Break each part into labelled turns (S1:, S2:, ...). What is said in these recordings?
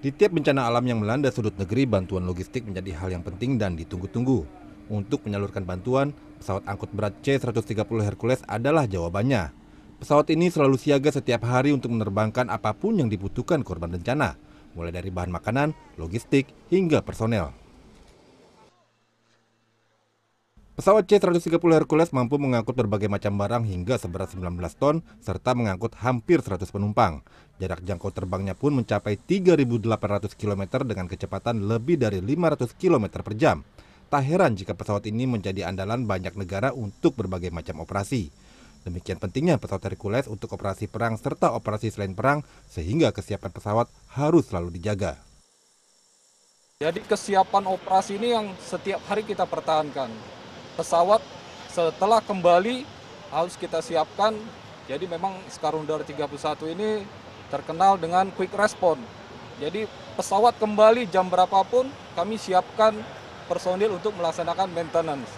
S1: Di tiap bencana alam yang melanda sudut negeri, bantuan logistik menjadi hal yang penting dan ditunggu-tunggu. Untuk menyalurkan bantuan, pesawat angkut berat C-130 Hercules adalah jawabannya. Pesawat ini selalu siaga setiap hari untuk menerbangkan apa pun yang dibutuhkan korban bencana, mulai dari bahan makanan, logistik, hingga personel. Pesawat C-130 Hercules mampu mengangkut berbagai macam barang hingga seberat 19 ton serta mengangkut hampir 100 penumpang. Jarak jangkau terbangnya pun mencapai 3.800 km dengan kecepatan lebih dari 500 km per jam. Tak heran jika pesawat ini menjadi andalan banyak negara untuk berbagai macam operasi. Demikian pentingnya pesawat Hercules untuk operasi perang serta operasi selain perang sehingga kesiapan pesawat harus selalu dijaga.
S2: Jadi kesiapan operasi ini yang setiap hari kita pertahankan pesawat setelah kembali harus kita siapkan. Jadi memang Skarundar 31 ini terkenal dengan quick response. Jadi pesawat kembali jam berapapun kami siapkan personil untuk melaksanakan maintenance.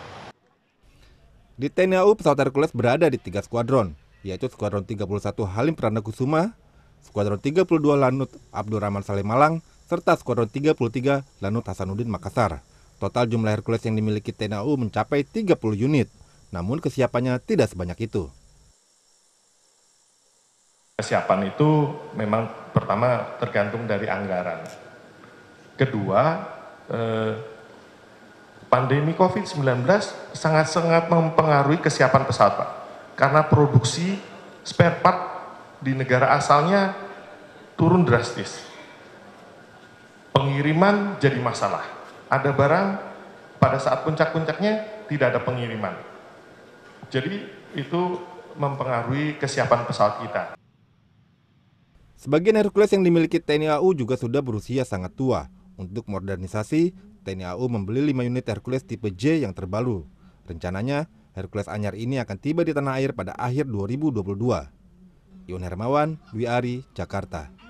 S1: Di TNI AU, pesawat Hercules berada di tiga skuadron, yaitu Skuadron 31 Halim Perdana Kusuma, Skuadron 32 Lanut Abdurrahman Saleh Malang, serta Skuadron 33 Lanut Hasanuddin Makassar. Total jumlah Hercules yang dimiliki TNI AU mencapai 30 unit, namun kesiapannya tidak sebanyak itu.
S3: Kesiapan itu memang pertama tergantung dari anggaran. Kedua, eh, pandemi COVID-19 sangat-sangat mempengaruhi kesiapan pesawat, Pak. Karena produksi spare part di negara asalnya turun drastis. Pengiriman jadi masalah ada barang pada saat puncak-puncaknya tidak ada pengiriman. Jadi itu mempengaruhi kesiapan pesawat kita.
S1: Sebagian Hercules yang dimiliki TNI AU juga sudah berusia sangat tua. Untuk modernisasi, TNI AU membeli 5 unit Hercules tipe J yang terbaru. Rencananya, Hercules anyar ini akan tiba di tanah air pada akhir 2022. Ion Hermawan, Dwi Ari, Jakarta.